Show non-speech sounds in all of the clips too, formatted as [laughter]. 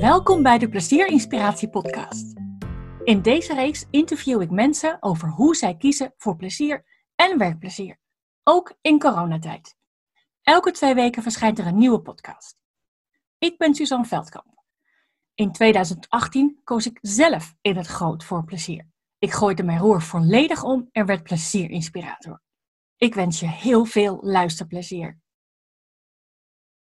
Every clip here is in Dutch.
Welkom bij de Plezier Inspiratie Podcast. In deze reeks interview ik mensen over hoe zij kiezen voor plezier en werkplezier, ook in coronatijd. Elke twee weken verschijnt er een nieuwe podcast. Ik ben Suzanne Veldkamp. In 2018 koos ik zelf in het groot voor plezier. Ik gooide mijn roer volledig om en werd plezierinspirator. Ik wens je heel veel luisterplezier.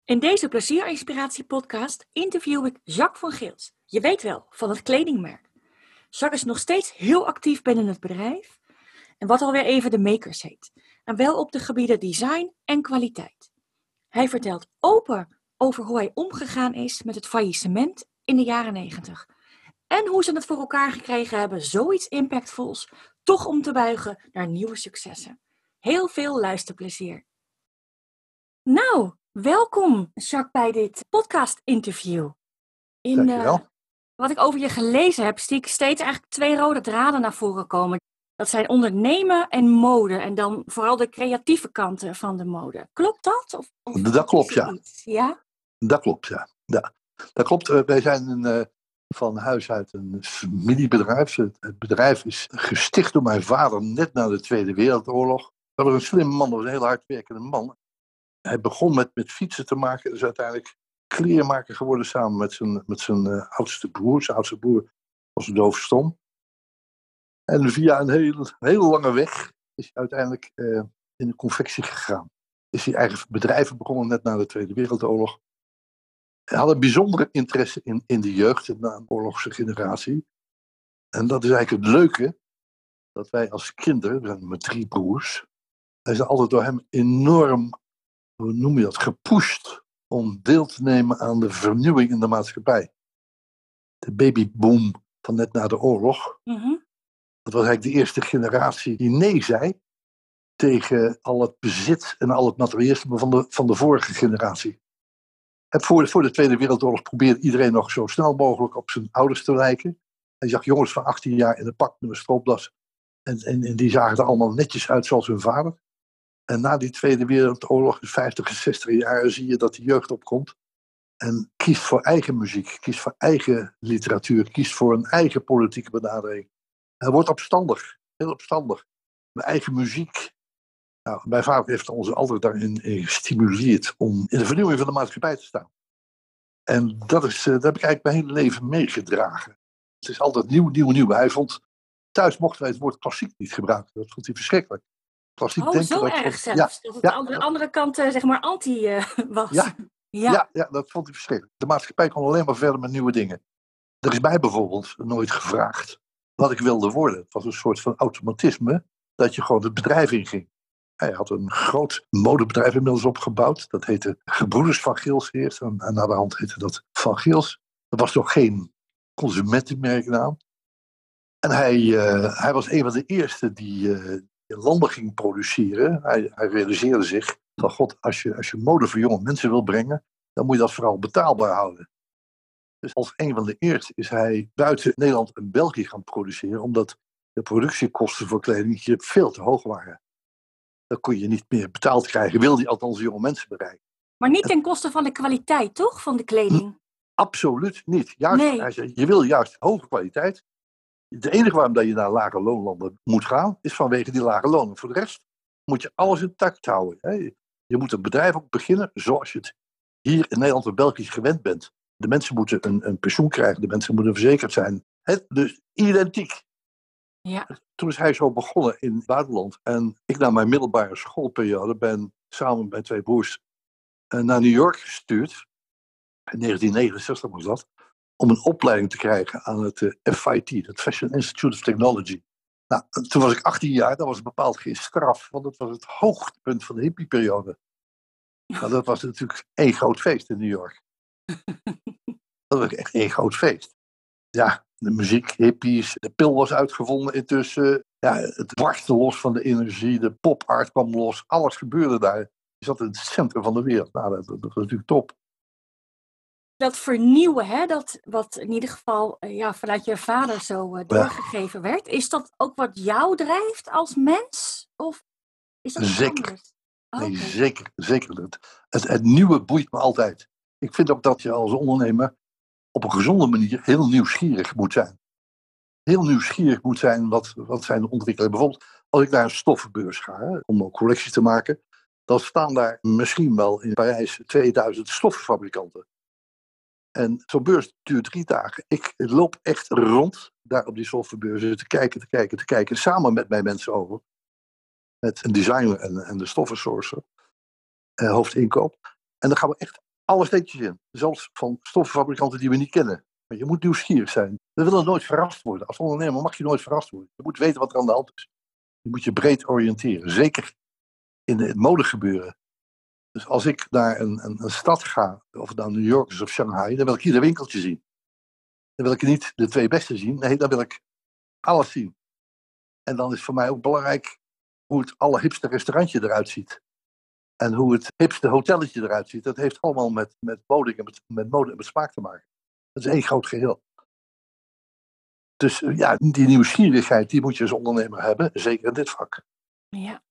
In deze Plezierinspiratie-podcast interview ik Jacques van Geels. Je weet wel, van het kledingmerk. Jacques is nog steeds heel actief binnen het bedrijf. En wat alweer even de makers heet. En wel op de gebieden design en kwaliteit. Hij vertelt open over hoe hij omgegaan is met het faillissement in de jaren 90. En hoe ze het voor elkaar gekregen hebben zoiets impactvols toch om te buigen naar nieuwe successen. Heel veel luisterplezier. Nou, welkom Jacques bij dit podcast-interview. In, Dankjewel. Uh, wat ik over je gelezen heb, zie ik steeds eigenlijk twee rode draden naar voren komen. Dat zijn ondernemen en mode. En dan vooral de creatieve kanten van de mode. Klopt dat? Of, of dat klopt, ja. ja. Dat klopt, ja. ja. Dat klopt. Eh, wij zijn een, uh, van huis uit een familiebedrijf. Het bedrijf is gesticht door mijn vader net na de Tweede Wereldoorlog. Dat was een slimme man, was een heel hardwerkende man. Hij begon met, met fietsen te maken, is uiteindelijk kleermaker geworden samen met zijn, met zijn uh, oudste broer. Zijn oudste broer was doofstom. En via een heel, heel lange weg is hij uiteindelijk uh, in de confectie gegaan. Is hij eigen bedrijven begonnen net na de Tweede Wereldoorlog. Hij had een bijzondere interesse in, in de jeugd, in de oorlogse generatie. En dat is eigenlijk het leuke, dat wij als kinderen, we zijn met drie broers, wij zijn altijd door hem enorm, hoe noem je dat, gepusht om deel te nemen aan de vernieuwing in de maatschappij. De babyboom van net na de oorlog. Mm Dat was eigenlijk de eerste generatie die nee zei tegen al het bezit en al het materialisme van de, van de vorige generatie. Voor, voor de Tweede Wereldoorlog probeerde iedereen nog zo snel mogelijk op zijn ouders te lijken. Hij zag jongens van 18 jaar in een pak met een stroopdas. En, en, en, die zagen er allemaal netjes uit zoals hun vader. En na die Tweede Wereldoorlog, in 50 en 60 jaar, zie je dat de jeugd opkomt. En kiest voor eigen muziek, kiest voor eigen literatuur, kiest voor een eigen politieke benadering. Hij wordt opstandig, heel opstandig. Mijn eigen muziek. Nou, mijn vader heeft ons altijd daarin gestimuleerd om in de vernieuwing van de maatschappij te staan. En dat, is, eh, dat heb ik eigenlijk mijn hele leven meegedragen. Het is altijd nieuw, nieuw, nieuw. Hij vond, thuis mochten wij het woord klassiek niet gebruiken. Dat vond hij verschrikkelijk klassiek oh, denken. zo erg zelfs. dat het ja, aan de andere kant zeg maar anti uh, [laughs] was. Ja, ja. Ja. ja, dat vond hij verschrikkelijk. De maatschappij kon alleen maar verder met nieuwe dingen. Er is mij bijvoorbeeld nooit gevraagd wat ik wilde worden. Het was een soort van automatisme dat je gewoon het bedrijf inging. Hij had een groot modebedrijf inmiddels opgebouwd. Dat heette Gebroeders van Geels eerst. En, en naar de hand heette dat Van Geels. Er was nog geen consumentenmerknaam. En hij, uh, hij was een van de eerste die, uh, landen ging produceren. Hij, hij, realiseerde zich van god, als je, als je mode voor jonge mensen wil brengen, dan moet je dat vooral betaalbaar houden. Dus als een van de eerste is hij buiten Nederland en België gaan produceren, omdat de productiekosten voor kleding hier veel te hoog waren. Dan kon je niet meer betaald krijgen, wilde hij althans jonge mensen bereiken. Maar niet ten koste van de kwaliteit, toch, van de kleding? Absoluut niet. Juist, nee. hij zei, je wil juist hoge kwaliteit, de enige waarom dat je naar lage loonlanden moet gaan, is vanwege die lage lonen. Voor de rest moet je alles intact houden. Hè. Je moet een bedrijf ook beginnen zoals je het hier in Nederland en België gewend bent. De mensen moeten een, een pensioen krijgen, de mensen moeten verzekerd zijn. Hè, dus identiek. Ja. Toen is hij zo begonnen in het buitenland. En ik na mijn middelbare schoolperiode ben samen met mijn twee broers eh, naar New York gestuurd. In 1969 was dat om een opleiding te krijgen aan het eh, FIT, het Fashion Institute of Technology. Nou, toen was ik 18 jaar, dat was bepaald geen straf, want dat was het hoogtepunt van de hippieperiode. Nou, dat was natuurlijk één groot feest in New York. [laughs] dat was echt één groot feest. Ja, de muziek, hippies, de pil was uitgevonden intussen. Ja, het barstte los van de energie, de pop-art kwam los, alles gebeurde daar. Je zat in het centrum van de wereld. Nou, dat, dat was natuurlijk top dat vernieuwen, hè, dat wat in ieder geval eh, ja, vanuit je vader zo uh, doorgegeven werd, is dat ook wat jou drijft als mens? Of is dat Zeker. Nee, zeker. zeker. Het, het, het nieuwe boeit me altijd. Ik vind ook dat je als ondernemer op een gezonde manier heel nieuwsgierig moet zijn. Heel nieuwsgierig moet zijn wat, wat zijn de ontwikkelingen. Bijvoorbeeld als ik naar een stoffenbeurs ga hè, om een collectie te maken, dan staan daar misschien wel in Parijs 2000 stoffenfabrikanten. En zo'n beurs duurt drie dagen. Ik loop echt rond daar op die stoffenbeurzen te kijken, te kijken, te kijken, samen met mijn mensen over. Met een designer en, en de stoffensourcer, eh, hoofdinkoop. En dan gaan we echt alle steentjes in. Zelfs van stoffenfabrikanten die we niet kennen. Maar je moet nieuwsgierig zijn. We willen nooit verrast worden. Als ondernemer mag je nooit verrast worden. Je moet weten wat er aan de hand is. Je moet je breed oriënteren. Zeker in het modegebeuren. Dus als ik naar een, een, een stad ga, of het nou New York is of Shanghai, dan wil ik ieder winkeltje zien. Dan wil ik niet de twee beste zien. Nee, dan wil ik alles zien. En dan is voor mij ook belangrijk hoe het allerhipste restaurantje eruit ziet. En hoe het hipste hotelletje eruit ziet. Dat heeft allemaal met, met, mode, en met, met mode en met smaak te maken. Dat is één groot geheel. Dus eh, ja, die nieuwsgierigheid, die moet je als ondernemer hebben. Zeker in dit vak. Ja.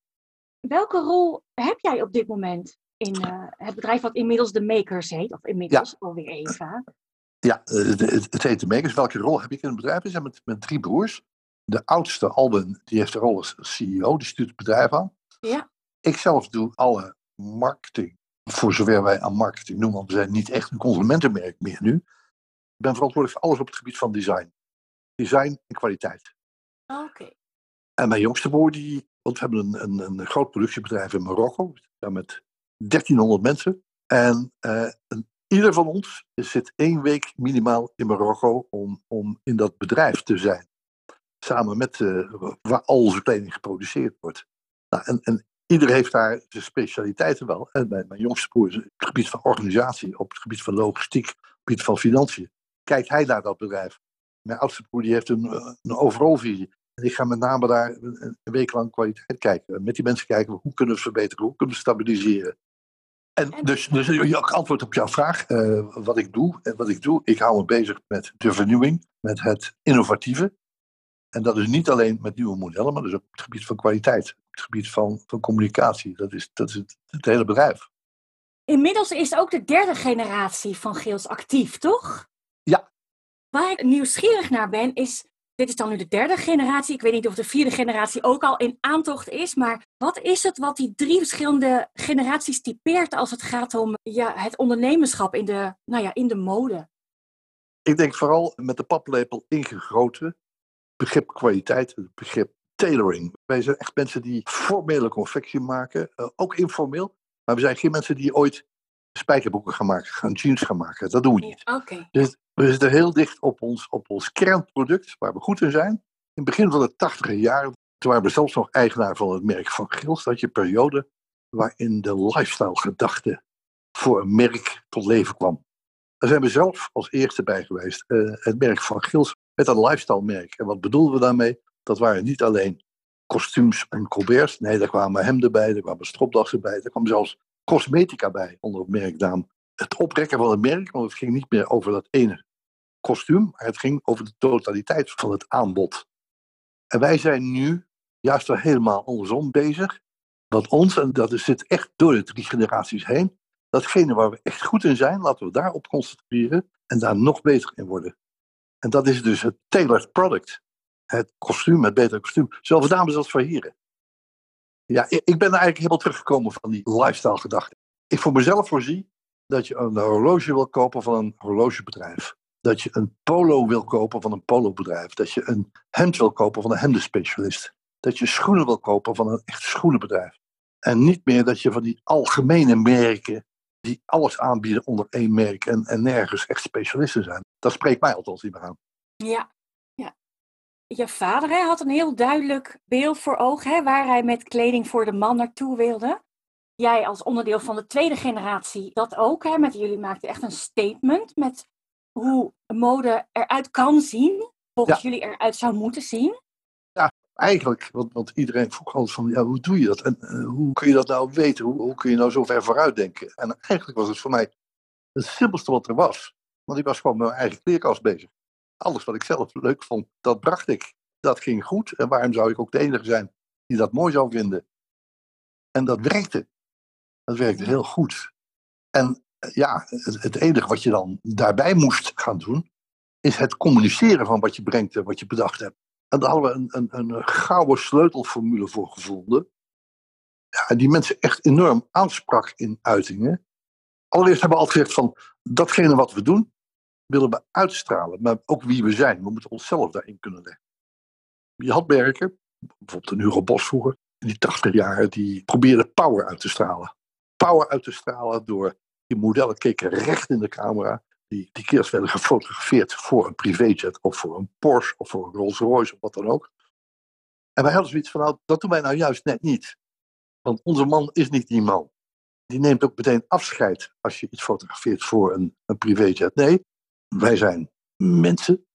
Welke rol heb jij op dit moment in eh, het bedrijf wat inmiddels de Makers heet? Of inmiddels alweer even. Ja, eh, het, heet de Makers. Welke rol heb ik in het bedrijf? We zijn met, met drie broers. De oudste, Alben, die heeft de rol als CEO. Die stuurt het bedrijf aan. Ja. Ik zelf doe alle marketing. Voor zover wij aan marketing noemen. Want we zijn niet echt een consumentenmerk meer nu. Ik ben verantwoordelijk voor alles op het gebied van design. Design en kwaliteit. Oké. En mijn jongste broer, die, want we hebben een, een, een groot productiebedrijf in Marokko. Daar met 1300 mensen. En eh, ieder van ons zit één week minimaal in Marokko om, om in dat bedrijf te zijn. Samen met eh, waar al onze kleding geproduceerd wordt. Nou, en, en ieder heeft daar zijn specialiteiten wel. En mijn, mijn jongste broer is op het gebied van organisatie, op het gebied van logistiek, op het gebied van financiën. Kijkt hij naar dat bedrijf. Mijn oudste broer die heeft een, eh, een overal visie. En ik ga met name daar een, week lang kwaliteit kijken. Met die mensen kijken, hoe kunnen we het verbeteren? Hoe kunnen we stabiliseren? En En- dus, dus je antwoord op jouw vraag, eh, wat ik doe. En wat ik doe, ik hou me bezig met de vernieuwing, met het innovatieve. En dat is niet alleen met nieuwe modellen, maar ook op het gebied van kwaliteit. Op het gebied van, van communicatie. Dat is, dat is het, het hele bedrijf. Inmiddels is ook de derde generatie van Geels actief, toch? Ja. Waar ik nieuwsgierig naar ben, is. Dit is dan nu de derde generatie. Ik weet niet of de vierde generatie ook al in aantocht is. Maar wat is het wat die drie verschillende generaties typeert als het gaat om ja, het ondernemerschap in de, nou ja, in de mode? Ik denk vooral met de paplepel ingegoten begrip kwaliteit, het begrip tailoring. Wij zijn echt mensen die formele confectie maken, eh, ook informeel. Maar we zijn geen mensen die ooit spijkerbroeken gaan maken, gaan jeans gaan maken. Dat doen we niet. Oké. Dus we zitten heel dicht op ons, op ons kernproduct, waar we goed in zijn. In het begin van de tachtige jaren, toen waren we zelfs nog eigenaar van het merk van Gils, dat je periode waarin de lifestyle gedachte voor een merk tot leven kwam. Daar zijn we zelf als eerste bij geweest. Eh, het merk van Gils met een lifestyle merk. En wat bedoelden we daarmee? Dat waren niet alleen kostuums en colberts. Nee, daar kwamen hemden bij, er kwamen stropdassen bij. Er kwam zelfs cosmetica bij onder het merknaam. Het oprekken van het merk, want het ging niet meer over dat ene kostuum, maar het ging over de totaliteit van het aanbod. En wij zijn nu juist wel helemaal andersom bezig. Wat ons, en dat zit echt door de drie generaties heen, datgene waar we echt goed in zijn, laten we daarop concentreren en daar nog beter in worden. En dat is dus het tailored product. Het kostuum, het betere kostuum. Zowel voor dames als voor heren. Ja, ik ben er eigenlijk helemaal teruggekomen van die lifestyle gedachte. Ik voor mezelf voorzie dat je een horloge wil kopen van een horlogebedrijf. Dat je een polo wil kopen van een polobedrijf. Dat je een hemd wil kopen van een hemdenspecialist. Dat je schoenen wil kopen van een echt schoenenbedrijf. En niet meer dat je van die algemene merken die alles aanbieden onder één merk en, en nergens echt specialisten zijn. Dat spreekt mij althans niet meer aan. Ja, ja. Je vader had een heel duidelijk beeld voor ogen hè, waar hij met kleding voor de man naartoe wilde. Jij als onderdeel van de tweede generatie dat ook. Hè, met jullie maakten echt een statement met hoe mode eruit kan zien. Volgens jullie eruit zou moeten zien. Eigenlijk, want, want iedereen vroeg altijd van, ja, hoe doe je dat? En eh, hoe kun je dat nou weten? Hoe, hoe kun je nou zo ver vooruit denken? En eigenlijk was het voor mij het simpelste wat er was. Want ik was gewoon met mijn eigen kleerkast bezig. Alles wat ik zelf leuk vond, dat bracht ik. Dat ging goed. En waarom zou ik ook de enige zijn die dat mooi zou vinden? En dat werkte. Dat werkte heel goed. En ja, het, het enige wat je dan daarbij moest gaan doen, is het communiceren van wat je brengt en wat je bedacht hebt. En daar hadden we een, een, een gouden sleutelformule voor gevonden. Ja, die mensen echt enorm aansprak in uitingen. Allereerst hebben we altijd gezegd van datgene wat we doen, willen we uitstralen. Maar ook wie we zijn. We moeten onszelf daarin kunnen leggen. Je had merken, bijvoorbeeld een Hugo Bos vroeger, in die tachtig jaren, die probeerde power uit te stralen. Power uit te stralen door, die modellen keken recht in de camera. Die, die keers werden gefotografeerd voor een privéjet of voor een Porsche of voor een Rolls Royce of wat dan ook. En wij hadden zoiets van, nou, dat doen wij nou juist net niet. Want onze man is niet die man. Die neemt ook meteen afscheid als je iets fotografeert voor een, een privéjet. Nee, wij zijn mensen.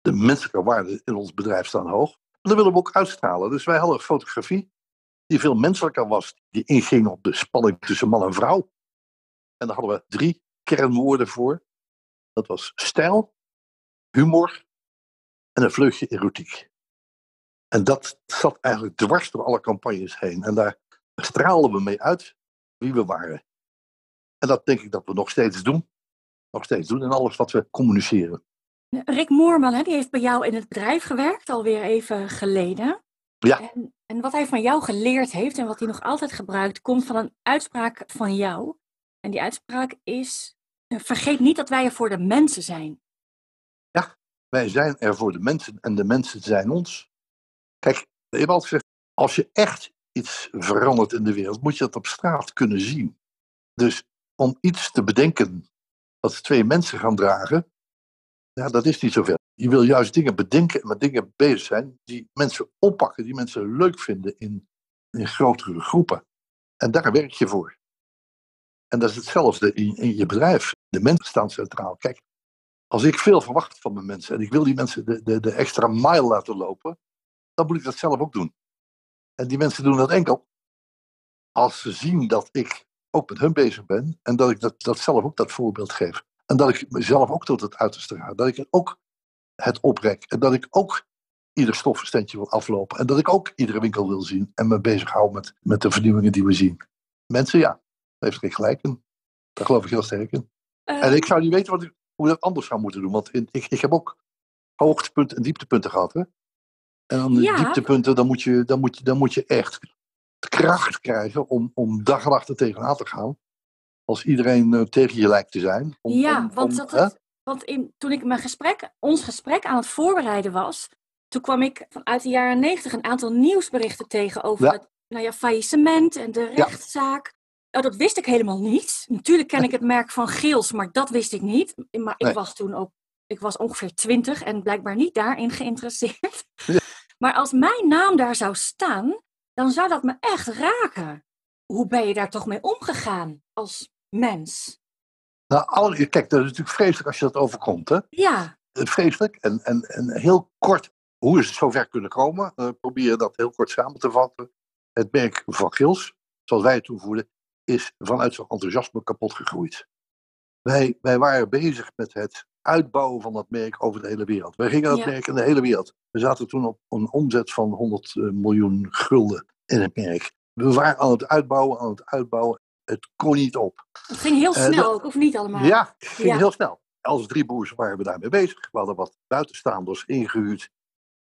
De menselijke waarden in ons bedrijf staan hoog. En dat willen we ook uitstralen. Dus wij hadden fotografie die veel menselijker was. Die inging op de spanning tussen man en vrouw. En daar hadden we drie kernwoorden voor. Dat was stijl, humor en een vleugje erotiek. En dat zat eigenlijk dwars door alle campagnes heen. En daar straalden we mee uit wie we waren. En dat denk ik dat we nog steeds doen. Nog steeds doen in alles wat we communiceren. Rick Moorman, hè, die heeft bij jou in het bedrijf gewerkt, alweer even geleden. Ja. En, en wat hij van jou geleerd heeft en wat hij nog altijd gebruikt, komt van een uitspraak van jou. En die uitspraak is: vergeet niet dat wij er voor de mensen zijn. Ja, wij zijn er voor de mensen en de mensen zijn ons. Kijk, je hebt altijd gezegd, als je echt iets verandert in de wereld, moet je dat op straat kunnen zien. Dus om iets te bedenken wat twee mensen gaan dragen, ja, dat is niet zoveel. Je wil juist dingen bedenken en met dingen bezig zijn die mensen oppakken, die mensen leuk vinden in, in grotere groepen. En daar werk je voor. En dat is hetzelfde in, in je bedrijf. De mensen staan centraal. Kijk, als ik veel verwacht van mijn mensen en ik wil die mensen de, de, de extra mile laten lopen, dan moet ik dat zelf ook doen. En die mensen doen dat enkel als ze zien dat ik ook met hun bezig ben en dat ik dat, dat zelf ook dat voorbeeld geef. En dat ik mezelf ook tot het uiterste ga. Dat ik ook het oprek. En dat ik ook ieder stofverstandje wil aflopen. En dat ik ook iedere winkel wil zien en me bezighoud met, met de vernieuwingen die we zien. Mensen, ja, daar heeft geen gelijk in. Daar geloof ik heel sterk in. Uh, En ik zou niet weten wat ik, hoe ik dat anders zou moeten doen. Want in, ik, ik heb ook hoogtepunten en dieptepunten gehad. Hè? En dan de Ja. dieptepunten, dan moet, je, dan, moet je, dan moet je echt kracht krijgen om, om dag en nacht er tegenaan te gaan. Als iedereen eh, tegen je lijkt te zijn. Om, ja, om- want, om, dat het, want in, toen ik mijn gesprek, ons gesprek aan het voorbereiden was, toen kwam ik vanuit de jaren negentig een aantal nieuwsberichten tegen over Ja. het nou ja, faillissement en de rechtszaak. Oh, dat wist ik helemaal niet. Natuurlijk ken ik het merk van Geels, maar dat wist ik niet. Maar ik Nee. was toen ook, ik was ongeveer twintig en blijkbaar niet daarin [laughs] geïnteresseerd. Ja. Maar als mijn naam daar zou staan, dan zou dat me echt raken. Hoe ben je daar toch mee omgegaan als mens? Nou, alle, kijk, dat is natuurlijk vreselijk als je dat overkomt. Hè? Ja, Eh, Vreselijk. En, en, en heel kort, hoe is het zover kunnen komen? Eh probeer dat heel kort samen te vatten. Het merk van Gils, zoals wij het toevoerden, is vanuit zo'n enthousiasme kapot gegroeid. Wij, wij waren bezig met het uitbouwen van dat merk over de hele wereld. Wij gingen dat Ja. merk in de hele wereld. We zaten toen op een omzet van 100 miljoen gulden in het merk. We waren aan het uitbouwen, aan het uitbouwen. Het kon niet op. het ging heel Eh, snel ook, of niet allemaal? Ja, het ging Ja. heel snel. Als drie broers waren we daarmee bezig. We hadden wat buitenstaanders ingehuurd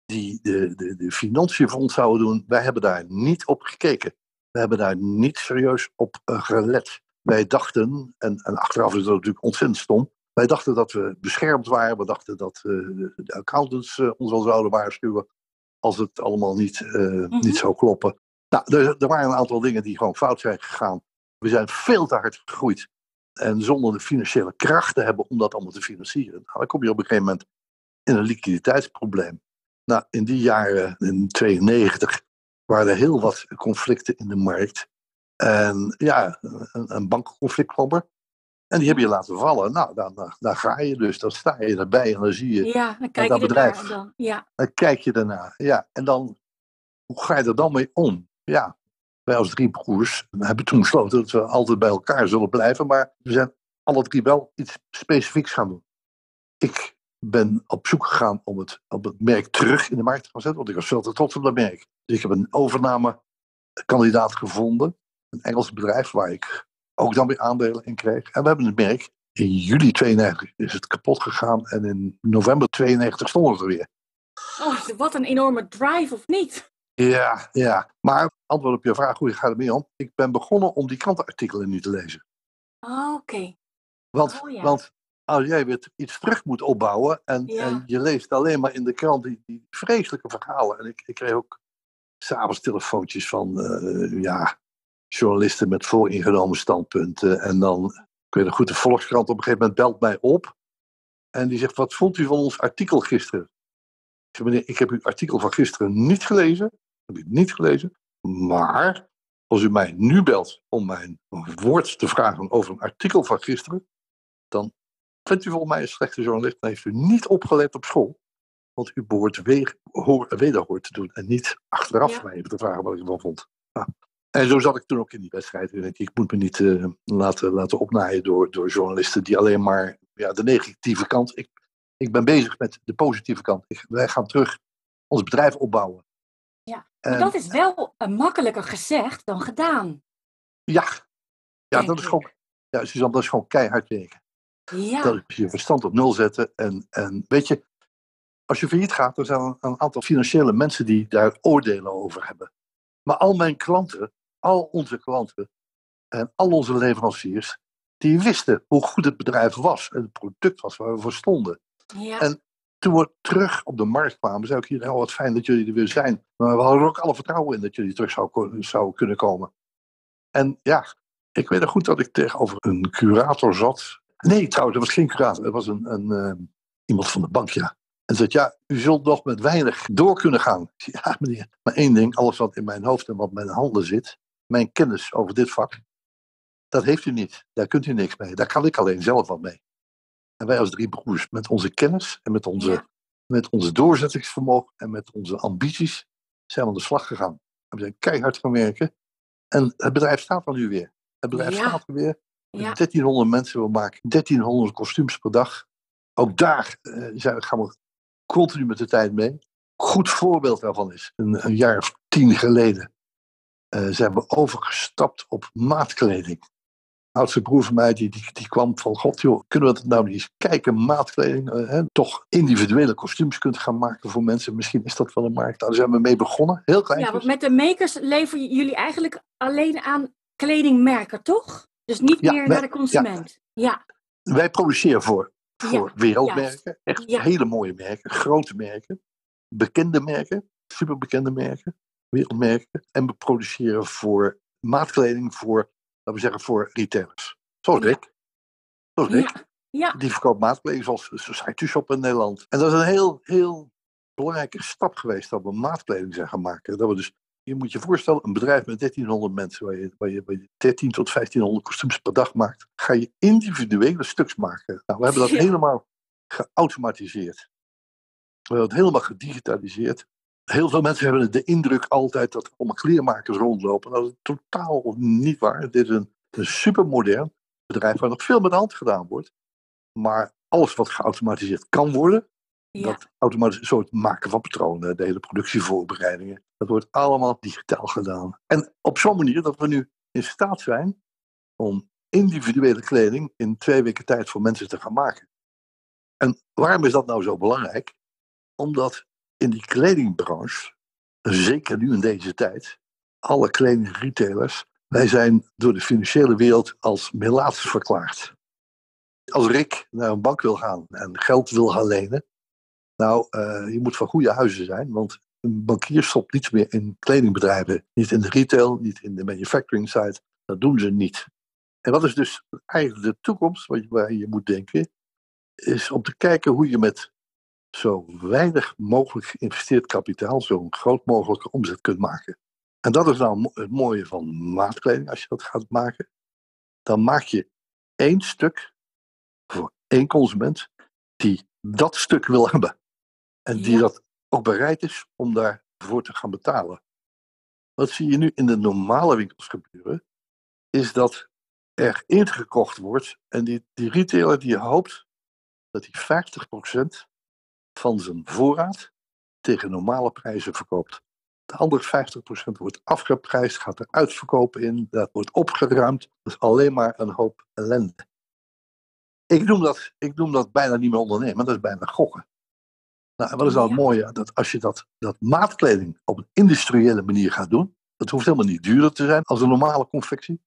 die de, de, de financiën voor ons zouden doen. Wij hebben daar niet op gekeken. We hebben daar niet serieus op eh, gelet. Wij dachten, en, en achteraf is dat natuurlijk ontzettend stom. Wij dachten dat we beschermd waren. We dachten dat eh, de, accountants ons wel zouden waarschuwen. Als het allemaal niet, eh, Mhm. niet zou kloppen. Nou, er, er waren een aantal dingen die gewoon fout zijn gegaan. We zijn veel te hard gegroeid. En zonder de financiële kracht te hebben om dat allemaal te financieren, nou, dan kom je op een gegeven moment in een liquiditeitsprobleem. Nou, in die jaren, in 92, waren er heel wat conflicten in de markt. En ja, een, een bankenconflict kwam er. En die heb je laten vallen. Nou, dan, dan, dan ga je dus, dan sta je erbij en dan zie je, Ja, dan kijk dat je bedrijf. dan. Ja, dan kijk je daarna. Ja, en dan, hoe ga je er dan mee om? Ja, wij als drie broers hebben toen besloten dat we altijd bij elkaar zullen blijven. Maar we zijn alle drie wel iets specifieks gaan doen. Ik ben op zoek gegaan om het, om het merk terug in de markt te gaan zetten. Want ik was veel te trots op dat merk. Dus ik heb een overnamekandidaat gevonden. een Engels bedrijf waar ik ook dan weer aandelen in kreeg. En we hebben het merk, in juli 92 is het kapot gegaan en in november 92 stonden we er weer. Oh, wat een enorme drive, of niet? Ja, ja. Maar antwoord op je vraag, hoe gaat het mee om? Ik ben begonnen om die krantenartikelen nu te lezen. Oh, oké. Want, Oh, ja. want als jij weer iets terug moet opbouwen en, Ja. en je leest alleen maar in de krant die, die vreselijke verhalen. En ik, ik kreeg ook s'avonds telefoontjes van eh, ja, journalisten met vooringenomen standpunten. En dan, ik weet nog goed, de Volkskrant op een gegeven moment belt mij op. En die zegt, wat vond u van ons artikel gisteren? Ik zeg, meneer, ik heb uw artikel van gisteren niet gelezen. Heb ik niet gelezen. Maar als u mij nu belt om mijn woord te vragen over een artikel van gisteren, dan bent u volgens mij een slechte journalist en heeft u niet opgelet op school. Want u behoort weer, hoor, wederhoor te doen en niet achteraf Ja. mij even te vragen wat ik ervan vond. Ja. En zo zat ik toen ook in die wedstrijd. Ik moet me niet eh, laten, laten opnaaien door, door journalisten die alleen maar ja, de negatieve kant. Ik, ik ben bezig met de positieve kant. Ik, wij gaan terug ons bedrijf opbouwen. Ja, Maar dat is wel makkelijker gezegd dan gedaan. Ja, ja dat is gewoon, ja, Suzanne, dat is gewoon keihard werken. Ja, Dat is je verstand op nul zetten. En, en weet je, als je failliet gaat, er zijn een, een aantal financiële mensen die daar oordelen over hebben. Maar al mijn klanten, al onze klanten en al onze leveranciers, die wisten hoe goed het bedrijf was en het product was waar we voor stonden. ja. en- Toen we terug op de markt kwamen, zei ik hier, nou wat fijn dat jullie er weer zijn. Maar we hadden er ook alle vertrouwen in dat jullie terug zou, ko- zou kunnen komen. En ja, ik weet nog goed dat ik tegenover een curator zat. Nee, trouwens, dat was geen curator. Dat was een, een, eh, iemand van de bank, ja. En zei, ja, u zult nog met weinig door kunnen gaan. [laughs] Ja, meneer. Maar één ding, alles wat in mijn hoofd en wat in mijn handen zit, mijn kennis over dit vak, dat heeft u niet. Daar kunt u niks mee. Daar kan ik alleen zelf wat mee. En wij als drie broers, met onze kennis en met onze, Ja. met onze doorzettingsvermogen en met onze ambities, zijn we aan de slag gegaan. En we zijn keihard gaan werken. En het bedrijf staat er nu weer. Het bedrijf Ja. staat er weer. Met Ja. 1300 mensen, we maken 1300 kostuums per dag. Ook daar zijn, gaan we continu met de tijd mee. Goed voorbeeld daarvan is, een, een jaar of tien geleden eh, zijn we overgestapt op maatkleding. Oudste broer van mij die, die, die kwam van, god joh, kunnen we dat nou niet eens kijken, maatkleding, eh, hè, toch individuele kostuums kunt gaan maken voor mensen. Misschien is dat wel een markt. Daar zijn we mee begonnen, heel klein. ja, want met de makers leveren jullie eigenlijk alleen aan kledingmerken, toch? Dus niet Ja, meer wij- naar de consument. Ja, Wij produceren voor, voor Ja, wereldmerken, echt Ja. hele mooie merken, grote merken, bekende merken, superbekende merken, wereldmerken. En we produceren voor maatkleding voor, laten we zeggen, voor retailers. Zoals Ja. Rick. Zoals ja. Die verkoopt zoals Society Shop in Nederland. En dat is een heel, heel belangrijke stap geweest dat we maatkleding zijn gaan maken. Dat we dus, je moet je voorstellen, een bedrijf met 1300 mensen, waar je, waar je, waar je 13 tot 1500 kostuums per dag maakt, ga je individuele stuks maken. Nou, we hebben dat Ja. helemaal geautomatiseerd. We hebben het helemaal gedigitaliseerd. Heel veel mensen hebben de indruk altijd dat er allemaal kleermakers rondlopen. Dat is totaal niet waar. Dit is een, een supermodern bedrijf waar nog veel met de hand gedaan wordt. Maar alles wat geautomatiseerd kan worden, ja. dat automatisch, zo het maken van patronen, de hele productievoorbereidingen, dat wordt allemaal digitaal gedaan. En op zo'n manier dat we nu in staat zijn om individuele kleding in twee weken tijd voor mensen te gaan maken. En waarom is dat nou zo belangrijk? Omdat in die kledingbranche, zeker nu in deze tijd, alle kledingretailers, wij zijn door de financiële wereld als melaats verklaard. Als Rick naar een bank wil gaan en geld wil gaan lenen, nou, eh, je moet van goede huizen zijn, want een bankier stopt niets meer in kledingbedrijven. Niet in de retail, niet in de manufacturing side. Dat doen ze niet. En wat is dus eigenlijk de toekomst waar je moet denken, is om te kijken hoe je met zo weinig mogelijk geïnvesteerd kapitaal zo'n groot mogelijke omzet kunt maken. En dat is nou het mooie van maatkleding, als je dat gaat maken. Dan maak je één stuk voor één consument die dat stuk wil hebben. En die Ja. dat ook bereid is om daarvoor te gaan betalen. Wat zie je nu in de normale winkels gebeuren, is dat er ingekocht wordt en die, die retailer die hoopt dat hij 50% van zijn voorraad tegen normale prijzen verkoopt. De andere 50% wordt afgeprijsd, gaat er uitverkopen in, dat wordt opgeruimd. Dat is alleen maar een hoop ellende. Ik noem dat, ik noem dat bijna niet meer ondernemen, dat is bijna gokken. Nou, en wat is nou het mooie? Dat als je dat, dat maatkleding op een industriële manier gaat doen, het hoeft helemaal niet duurder te zijn als een normale confectie,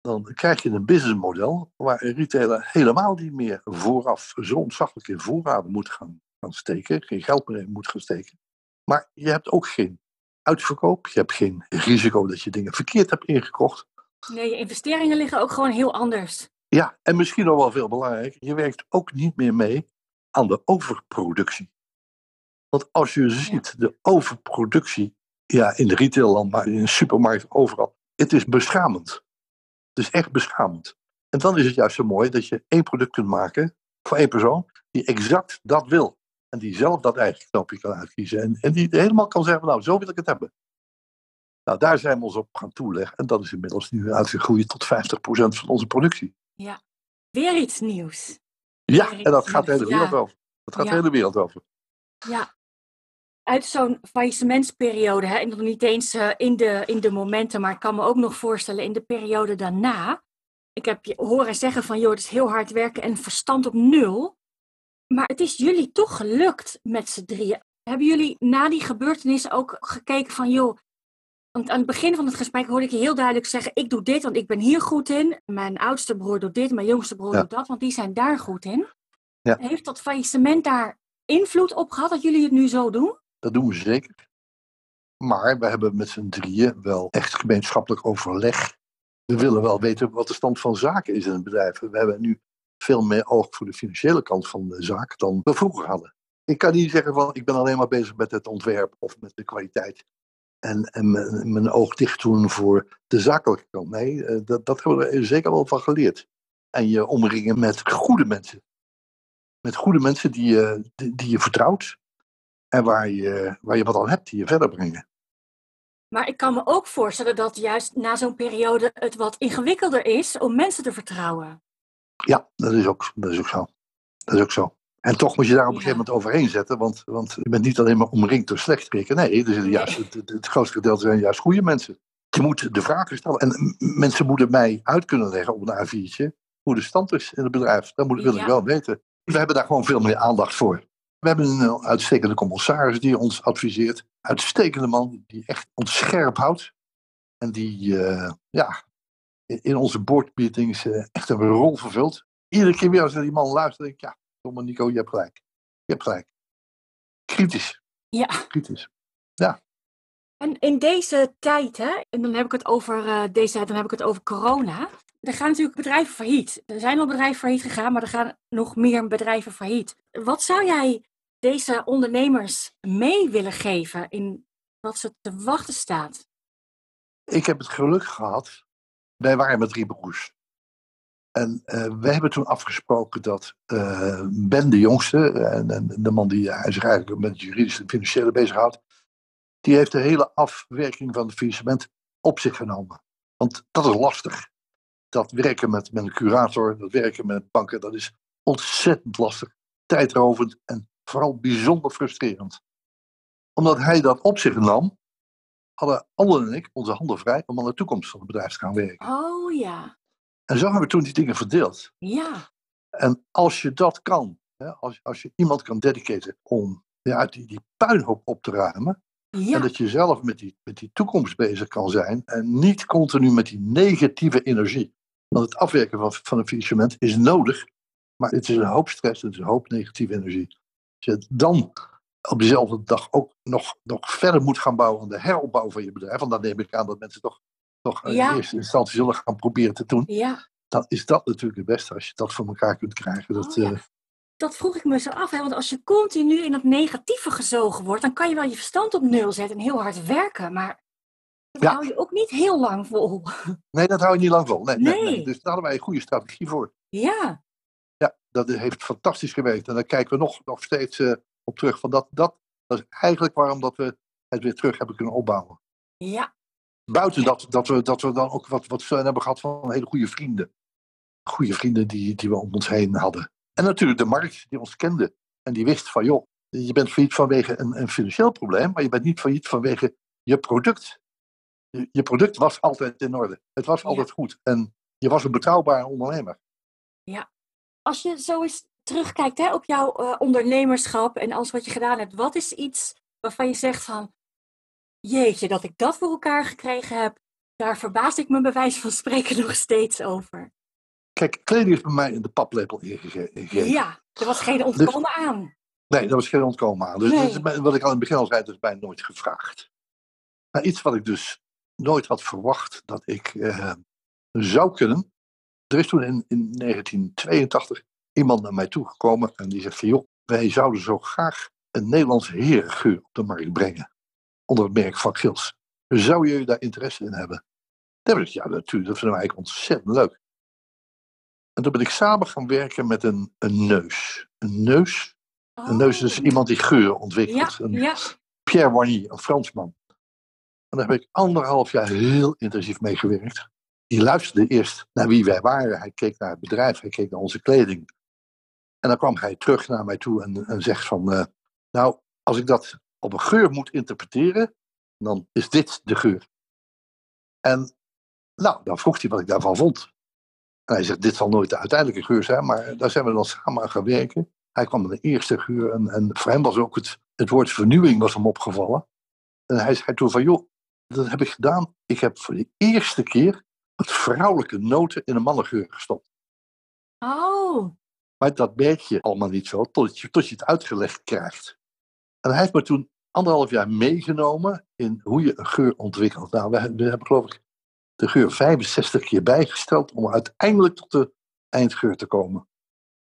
dan krijg je een businessmodel waar een retailer helemaal niet meer vooraf zo ontzaglijk in voorraden moet gaan, gaan steken, geen geld meer in moet gaan steken. Maar je hebt ook geen uitverkoop, je hebt geen risico dat je dingen verkeerd hebt ingekocht. Nee, je investeringen liggen ook gewoon heel anders. Ja, en misschien nog wel veel belangrijker, je werkt ook niet meer mee aan de overproductie. Want als je ziet de overproductie, ja, in de retailland, maar in de supermarkt, overal, het is beschamend. Het is echt beschamend. En dan is het juist zo mooi dat je één product kunt maken voor één persoon die exact dat wil. En die zelf dat eigen knopje kan uitkiezen. En, en die helemaal kan zeggen, nou, zo wil ik het hebben. Nou, daar zijn we ons op gaan toeleggen. En dat is inmiddels nu uitgegroeid tot 50% van onze productie. Weer iets nieuws. Ja, Ja, en dat gaat de hele ja. wereld over. Dat gaat Ja. de hele wereld over. Ja. Uit zo'n faillissementsperiode, hè, en nog niet eens eh, in, de, in de momenten, maar ik kan me ook nog voorstellen in de periode daarna. Ik heb je horen zeggen van, joh, het is heel hard werken en verstand op nul. Maar het is jullie toch gelukt met z'n drieën. Hebben jullie na die gebeurtenissen ook gekeken van, joh, want aan het begin van het gesprek hoorde ik je heel duidelijk zeggen, ik doe dit, want ik ben hier goed in. Mijn oudste broer doet dit, mijn jongste broer Ja. doet dat, want die zijn daar goed in. Ja. Heeft dat faillissement daar invloed op gehad dat jullie het nu zo doen? Dat doen we zeker. Maar we hebben met z'n drieën wel echt gemeenschappelijk overleg. We willen wel weten wat de stand van zaken is in het bedrijf. We hebben nu veel meer oog voor de financiële kant van de zaak dan we vroeger hadden. Ik kan niet zeggen van ik ben alleen maar bezig met het ontwerp of met de kwaliteit. En, en mijn, oog dicht doen voor de zakelijke kant. Nee, eh, dat, dat hebben we er zeker wel van geleerd. En je omringen met goede mensen. Met goede mensen die je, die, je vertrouwt. En waar je, waar je wat aan hebt, die je verder brengen. Maar ik kan me ook voorstellen dat juist na zo'n periode het wat ingewikkelder is om mensen te vertrouwen. Ja, dat is ook, dat is ook zo. Dat is ook zo. En toch moet je daar op een gegeven moment overheen zetten. Want, want je bent niet alleen maar omringd door slechterikken. Nee, er juist, het, het, het grootste gedeelte zijn juist goede mensen. Je moet de vragen stellen. En mensen moeten mij uit kunnen leggen op een A4'tje hoe de stand is in het bedrijf. Dat moet, wil ik Ja. wel weten. We hebben daar gewoon veel meer aandacht voor. We hebben een eh, uitstekende commissaris die ons adviseert. Uitstekende man die echt ons scherp houdt. En die eh, ja, in- onze boardmeetings eh, echt een rol vervult. Iedere keer weer als er die man luistert, denk ik, ja, domme Nico, je hebt gelijk. Je hebt gelijk. Kritisch, Ja. kritisch. En in deze tijd, hè, en dan heb ik het over eh, deze tijd, dan heb ik het over corona. Er gaan natuurlijk bedrijven failliet. Er zijn al bedrijven failliet gegaan, maar er gaan nog meer bedrijven failliet. Wat zou jij deze ondernemers mee willen geven in wat ze te wachten staat? Ik heb het geluk gehad. Wij waren met drie broers. En eh we hebben toen afgesproken dat eh, Ben, de jongste, en, en de man die eh, zich eigenlijk met juridische en financiële bezighoudt, die heeft de hele afwerking van het faillissement op zich genomen. Want dat is lastig. Dat werken met, met een curator, dat werken met banken, dat is ontzettend lastig, tijdrovend en vooral bijzonder frustrerend. Omdat hij dat op zich nam, hadden Allen en ik onze handen vrij om aan de toekomst van het bedrijf te gaan werken. Oh ja, En zo hebben we toen die dingen verdeeld. ja, En als je dat kan, hè, als, als je iemand kan dedicaten om ja, die, die puinhoop op te ruimen, en ja, dat je zelf met die, met die toekomst bezig kan zijn en niet continu met die negatieve energie. Want het afwerken van, van een faillissement is nodig, maar het is een hoop stress, het is een hoop negatieve energie. Als je dan op dezelfde dag ook nog, nog verder moet gaan bouwen aan de heropbouw van je bedrijf, want dan neem ik aan dat mensen toch, toch in eerste instantie zullen gaan proberen te doen, ja. dan is dat natuurlijk het beste als je dat voor elkaar kunt krijgen. Dat, Oh, ja. eh, Dat vroeg ik me zo af, hè? want als je continu in het negatieve gezogen wordt, dan kan je wel je verstand op nul zetten en heel hard werken, maar dat Ja. hou je ook niet heel lang vol. [laughs] nee, dat hou je niet lang vol. Nee, nee. Nee. nee. Dus daar hadden wij een goede strategie voor. Ja, Ja, dat heeft fantastisch gewerkt. En daar kijken we nog, nog steeds eh, op terug. Van dat, dat, dat is eigenlijk waarom dat we het weer terug hebben kunnen opbouwen. ja, Buiten dat, dat, we, dat we dan ook wat, wat steun hebben gehad van hele goede vrienden. Goede vrienden die, die we om ons heen hadden. En natuurlijk de markt die ons kende. En die wist van, joh, je bent failliet vanwege een, een financieel probleem. Maar je bent niet failliet vanwege je product, je, je product was altijd in orde. Het was Ja. altijd goed. En je was een betrouwbare ondernemer. Als je zo eens terugkijkt hè, op jouw eh, ondernemerschap en alles wat je gedaan hebt, wat is iets waarvan je zegt van, jeetje, dat ik dat voor elkaar gekregen heb, daar verbaas ik me bij wijze van spreken [laughs] nog steeds over. Kijk, kleding is bij mij in de paplepel ingege- ingegeven. Ja, er was geen ontkomen aan. Nee, daar was geen ontkomen aan. Dus Nee. dat is mij- wat ik al in het begin al zei, dat is mij nooit gevraagd. Maar iets wat ik dus nooit had verwacht dat ik eh, zou kunnen. Er is toen in, in 1982 iemand naar mij toegekomen en die zegt van joh, wij zouden zo graag een Nederlandse herengeur op de markt brengen. Onder het merk van Gils. Zou je daar interesse in hebben? Heb ik ja natuurlijk, dat vinden wij eigenlijk ontzettend leuk. En toen ben ik samen gaan werken met een, een neus. Een neus een neus is iemand die geur Oh. Ja, ontwikkelt. Een ja, Pierre Warnier, een Fransman. En daar heb ik anderhalf jaar heel intensief mee gewerkt. Die luisterde eerst naar wie wij waren. Hij keek naar het bedrijf, hij keek naar onze kleding. En dan kwam hij terug naar mij toe en, zegt van... eh, nou, als ik dat op een geur moet interpreteren, dan is dit de geur. En nou, dan vroeg hij wat ik daarvan vond. En hij zegt, dit zal nooit de uiteindelijke geur zijn, maar daar zijn we dan samen aan gaan werken. Hij kwam met een eerste geur en, voor hem was ook het, het woord vernieuwing was hem opgevallen. En hij zei toen van, joh, dat heb ik gedaan. Ik heb voor de eerste keer wat vrouwelijke noten in een mannengeur gestopt. oh, Maar dat merk je allemaal niet zo, tot je, tot je het uitgelegd krijgt. En hij heeft me toen anderhalf jaar meegenomen in hoe je een geur ontwikkelt. Nou, we, hebben geloof ik de geur 65 keer bijgesteld om uiteindelijk tot de eindgeur te komen.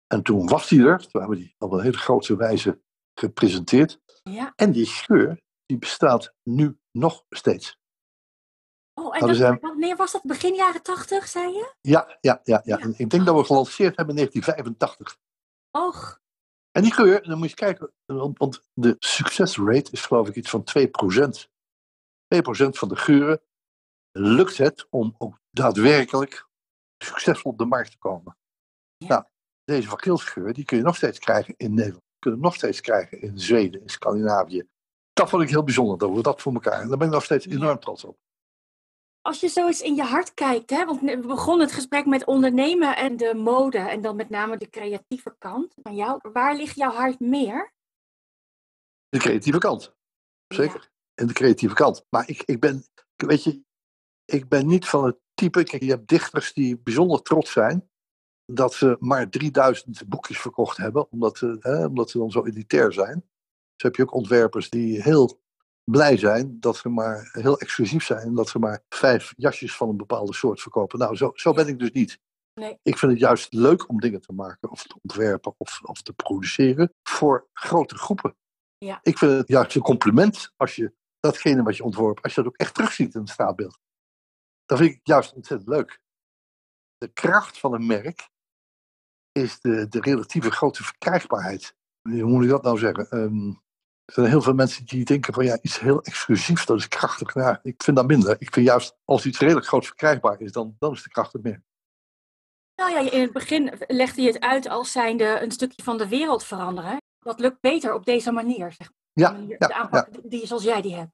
En toen was die er, toen hebben we die op een hele grote wijze gepresenteerd. ja. En die geur, die bestaat nu nog steeds. Oh, en Nou, dat, zijn- wanneer was dat? Begin jaren tachtig, zei je? Ja, ja, ja, ja. Ik denk dat we gelanceerd hebben in 1985. Och, En die geur, dan moet je kijken, want, de succesrate is geloof ik iets van 2%. 2% van de geuren lukt het om ook daadwerkelijk succesvol op de markt te komen. Ja. Nou, deze van Gilsgeur, die kun je nog steeds krijgen in Nederland. Kun je nog steeds krijgen in Zweden, in Scandinavië. Dat vond ik heel bijzonder, dat we dat voor elkaar. En daar ben ik nog steeds enorm trots op. als je zo eens in je hart kijkt, hè, want we begonnen het gesprek met ondernemen en de mode en dan met name de creatieve kant van jou. Waar ligt jouw hart meer? De creatieve kant. Zeker. In de creatieve kant. Maar ik, ik ben, weet je, ik ben niet van het type. Kijk, je hebt dichters die bijzonder trots zijn dat ze maar 3000 boekjes verkocht hebben, omdat, ze, hè, omdat ze dan zo elitair zijn. Dus heb je ook ontwerpers die heel blij zijn dat ze maar heel exclusief zijn en dat ze maar vijf jasjes van een bepaalde soort verkopen. Nou, zo, zo ben ik dus niet. Nee. Ik vind het juist leuk om dingen te maken of te ontwerpen of, of te produceren voor grote groepen. Ja. Ik vind het juist een compliment als je datgene wat je ontworpen, als je dat ook echt terugziet in het straatbeeld. Dat vind ik juist ontzettend leuk. De kracht van een merk is de, de relatieve grote verkrijgbaarheid. Hoe moet ik dat nou zeggen? Ehm, er zijn heel veel mensen die denken van ja, iets heel exclusiefs, dat is krachtig. Nou, ik vind dat minder. Ik vind juist als iets redelijk groot verkrijgbaar is, dan, dan is de kracht het merk. Nou ja, in het begin legde je het uit als zijnde een stukje van de wereld veranderen. Dat lukt beter op deze manier, zeg Ja, maar. De ja, aanpak die zoals jij die hebt.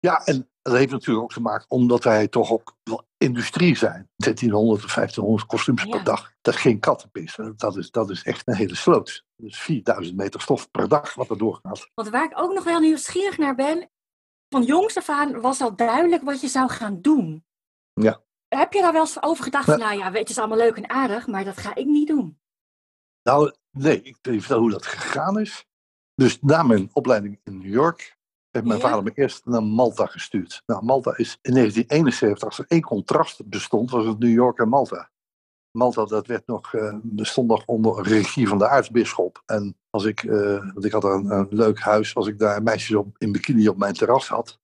Ja, en dat heeft natuurlijk ook te maken omdat wij toch ook wel industrie zijn. 1300 of 1500 kostuums Ja. per dag. Dat is geen kattenpis. Dat is, dat is echt een hele sloot. Dus 4000 meter stof per dag wat er doorgaat. Want waar ik ook nog wel nieuwsgierig naar ben, van jongs af aan was al duidelijk wat je zou gaan doen. Ja. Heb je daar wel eens over gedacht Ja. nou ja, het is allemaal leuk en aardig, maar dat ga ik niet doen? Nou, nee, ik vertellen hoe dat gegaan is. Dus na mijn opleiding in New York heeft mijn Ja. vader me eerst naar Malta gestuurd. Nou, Malta is in 1971, als er één contrast bestond, was het New York en Malta. Malta, dat werd nog, eh, bestond nog onder regie van de aartsbisschop. En als ik, eh, want ik had een, een leuk huis, als ik daar meisjes op, in bikini op mijn terras had,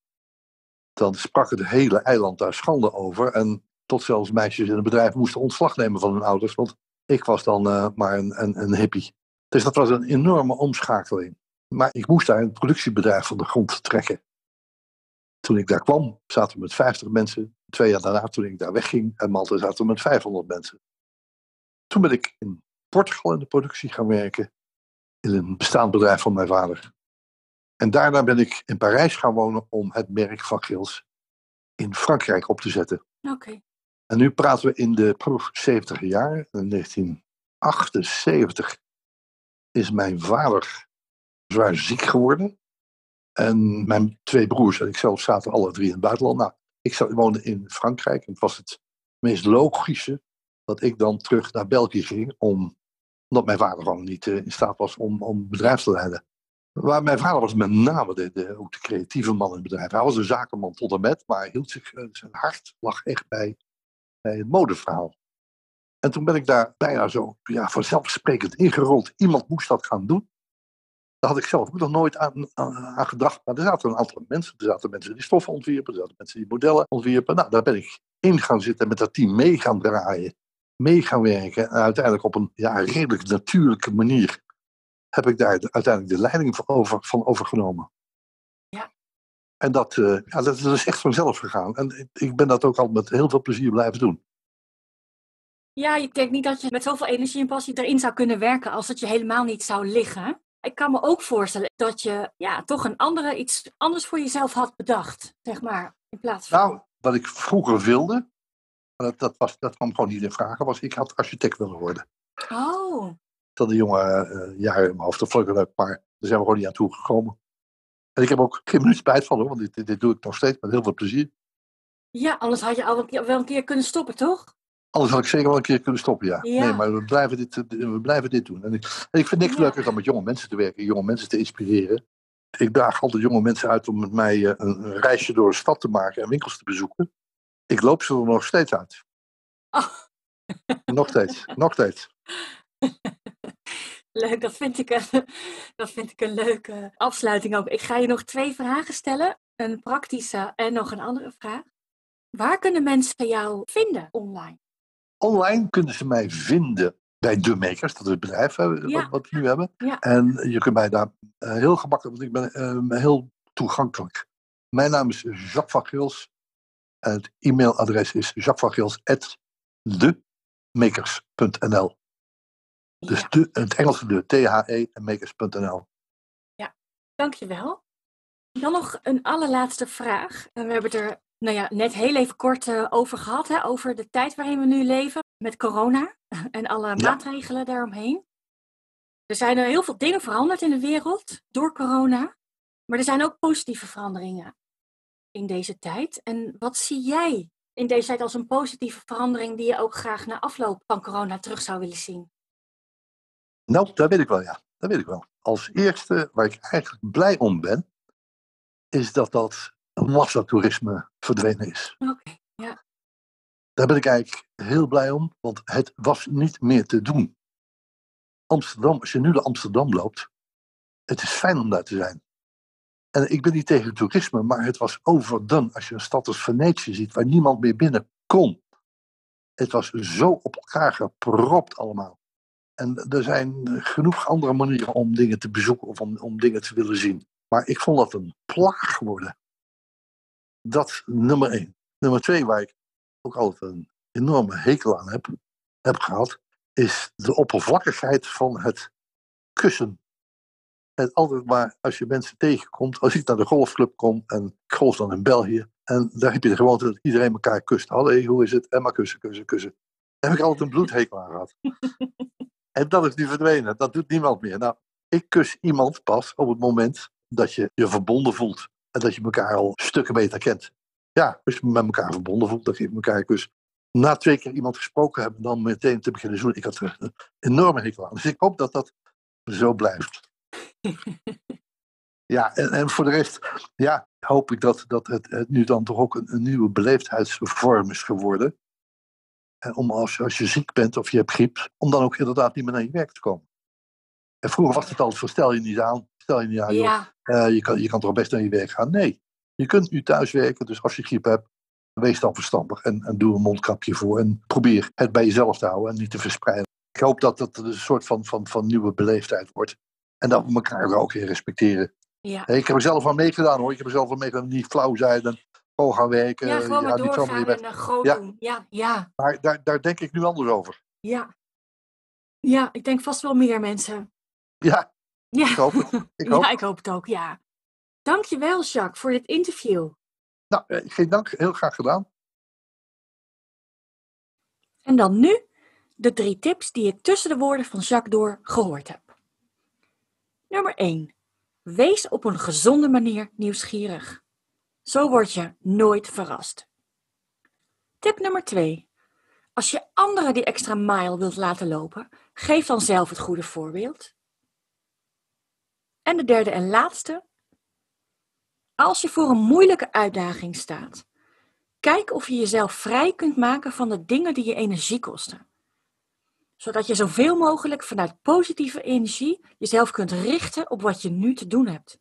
dan sprak het hele eiland daar schande over. En tot zelfs meisjes in het bedrijf moesten ontslag nemen van hun ouders, want ik was dan eh, maar een, een, een hippie. Dus dat was een enorme omschakeling. Maar ik moest daar een productiebedrijf van de grond trekken. Toen ik daar kwam, zaten we met 50 mensen. Twee jaar daarna, toen ik daar wegging uit Malta, zaten we met 500 mensen. Toen ben ik in Portugal in de productie gaan werken. In een bestaand bedrijf van mijn vader. En daarna ben ik in Parijs gaan wonen om het merk van Gils in Frankrijk op te zetten. Oké. En nu praten we in de 70 jaar. In 1978 is mijn vader zwaar ziek geworden. En mijn twee broers en ikzelf zaten alle drie in het buitenland. Nou, ik woonde in Frankrijk. En het was het meest logische dat ik dan terug naar België ging. Om, omdat mijn vader gewoon niet eh, in staat was om, om bedrijf te leiden. Maar mijn vader was met name de, de, ook de creatieve man in het bedrijf. Hij was een zakenman tot en met, maar hield zich, eh, zijn hart lag echt bij, bij het modeverhaal. En toen ben ik daar bijna zo ja, vanzelfsprekend ingerold. Iemand moest dat gaan doen. Daar had ik zelf ook nog nooit aan, aan, gedacht. Maar er zaten een aantal mensen. Er zaten mensen die stoffen ontwierpen. Er zaten mensen die modellen ontwierpen. Nou, daar ben ik in gaan zitten met dat team mee gaan draaien. Mee gaan werken. En uiteindelijk op een ja, redelijk natuurlijke manier heb ik daar uiteindelijk de leiding van, over, van overgenomen. Ja. En dat, uh, ja, dat is echt vanzelf gegaan. En ik ben dat ook al met heel veel plezier blijven doen. Ja, ik denk niet dat je met zoveel energie en passie erin zou kunnen werken als het je helemaal niet zou liggen. Ik kan me ook voorstellen dat je ja, toch een andere, iets anders voor jezelf had bedacht, zeg maar, in plaats van... Nou, wat ik vroeger wilde, dat, dat, was, dat kwam gewoon niet in vragen, was ik had architect willen worden. Oh. Dat de jonge uh, jaren in mijn hoofd, dat vond ik leuk, maar daar zijn we gewoon niet aan toegekomen. En ik heb ook geen minuut spijt van hoor, want dit, dit doe ik nog steeds met heel veel plezier. Ja, anders had je al wel een keer kunnen stoppen, toch? Anders had ik zeker wel een keer kunnen stoppen, ja. Nee, maar we blijven dit, we blijven dit doen. En ik, en ik vind niks leuker dan met jonge mensen te werken, jonge mensen te inspireren. Ik daag altijd jonge mensen uit om met mij eh, een, een reisje door de stad te maken en winkels te bezoeken. Ik loop ze er nog steeds uit. Oh. [laughs] Nog steeds, nog steeds. Leuk, dat vind, ik een, [laughs] dat vind ik een leuke afsluiting ook. Ik ga je nog twee vragen stellen. Een praktische en nog een andere vraag. Waar kunnen mensen jou vinden online? Online kunnen ze mij vinden bij De Makers, dat is het bedrijf wat, wat, we nu hebben. Ja. En je kunt mij daar uh, heel gemakkelijk, want ik ben uh, heel toegankelijk. Mijn naam is Jacques van Gils. En het e-mailadres is jacquesvangils.demakers.nl. Dus ja. de, het Engelse de, T-H-E en makers.nl. Ja, dankjewel. Dan nog een allerlaatste vraag. En we hebben het er nou ja, net heel even kort uh, over gehad, hè, over de tijd waarin we nu leven met corona [laughs] en alle Ja. maatregelen daaromheen. Er zijn er heel veel dingen veranderd in de wereld door corona, maar er zijn ook positieve veranderingen in deze tijd. En wat zie jij in deze tijd als een positieve verandering die je ook graag na afloop van corona terug zou willen zien? Nou, dat weet ik wel, ja. Dat weet ik wel. Als eerste, waar ik eigenlijk blij om ben, is dat dat massatoerisme verdwenen is. Oké, ja. Daar ben ik eigenlijk heel blij om, want het was niet meer te doen. Amsterdam, als je nu naar Amsterdam loopt, het is fijn om daar te zijn. En ik ben niet tegen toerisme, maar het was overdone als je een stad als Venetië ziet, waar niemand meer binnen kon. Het was zo op elkaar gepropt allemaal. En er zijn genoeg andere manieren om dingen te bezoeken of om, om dingen te willen zien. Maar ik vond dat een plaag geworden. Dat nummer één. Nummer twee, waar ik ook altijd een enorme hekel aan heb, heb gehad, is de oppervlakkigheid van het kussen. Het altijd maar als je mensen tegenkomt, als ik naar de golfclub kom en ik golf dan in België, en daar heb je de gewoonte dat iedereen elkaar kust. Hallo, hoe is het? En maar kussen, kussen, kussen. Daar heb ik altijd een bloedhekel aan gehad. [laughs] en dat is nu verdwenen. Dat doet niemand meer. Nou, ik kus iemand pas op het moment dat je je verbonden voelt. En dat je elkaar al stukken beter kent. Ja, als je met elkaar verbonden voelt, geef je elkaar kus. Na twee keer iemand gesproken hebben, dan meteen te beginnen zoenen. Ik had er een enorme hekel aan. Dus ik hoop dat dat zo blijft. [laughs] Ja, en, en voor de rest, ja, hoop ik dat, dat het, het nu dan toch ook een, een nieuwe beleefdheidsvorm is geworden. En om als, als je ziek bent of je hebt griep, om dan ook inderdaad niet meer naar je werk te komen. En vroeger was het altijd van stel je niet aan, stel je niet aan, Ja, je, kan, je kan toch best naar je werk gaan. Nee, je kunt nu thuis werken, dus als je griep hebt, wees dan verstandig en, en doe een mondkapje voor. En probeer het bij jezelf te houden en niet te verspreiden. Ik hoop dat dat een soort van, van, van nieuwe beleefdheid wordt. En dat we elkaar ook weer respecteren. ja. Ik heb er zelf aan meegedaan hoor. Ik heb er zelf aan meegedaan. Niet flauw zijn en gewoon gaan werken. ja, gewoon maar doorgaan en uh, groot Ja. doen. Ja, ja, Maar daar, daar denk ik nu anders over. ja. Ja, ik denk vast wel meer mensen. Ja, Ja, ik hoop het. [laughs] Ik ja, ik hoop het ook, ja. Dankjewel, Jacques, voor dit interview. Nou, eh, geen dank. Heel graag gedaan. En dan nu de drie tips die ik tussen de woorden van Jacques door gehoord heb. Nummer 1. Wees op een gezonde manier nieuwsgierig. Zo word je nooit verrast. Tip nummer 2. Als je anderen die extra mile wilt laten lopen, geef dan zelf het goede voorbeeld. En de derde en laatste. Als je voor een moeilijke uitdaging staat, kijk of je jezelf vrij kunt maken van de dingen die je energie kosten. Zodat je zoveel mogelijk vanuit positieve energie jezelf kunt richten op wat je nu te doen hebt.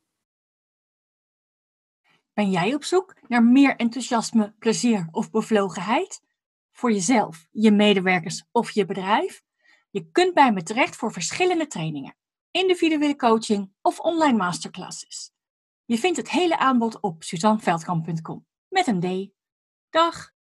Ben jij op zoek naar meer enthousiasme, plezier of bevlogenheid? Voor jezelf, je medewerkers of je bedrijf? Je kunt bij me terecht voor verschillende trainingen, individuele coaching of online masterclasses. Je vindt het hele aanbod op suzanneveldkamp.com met een D. Dag!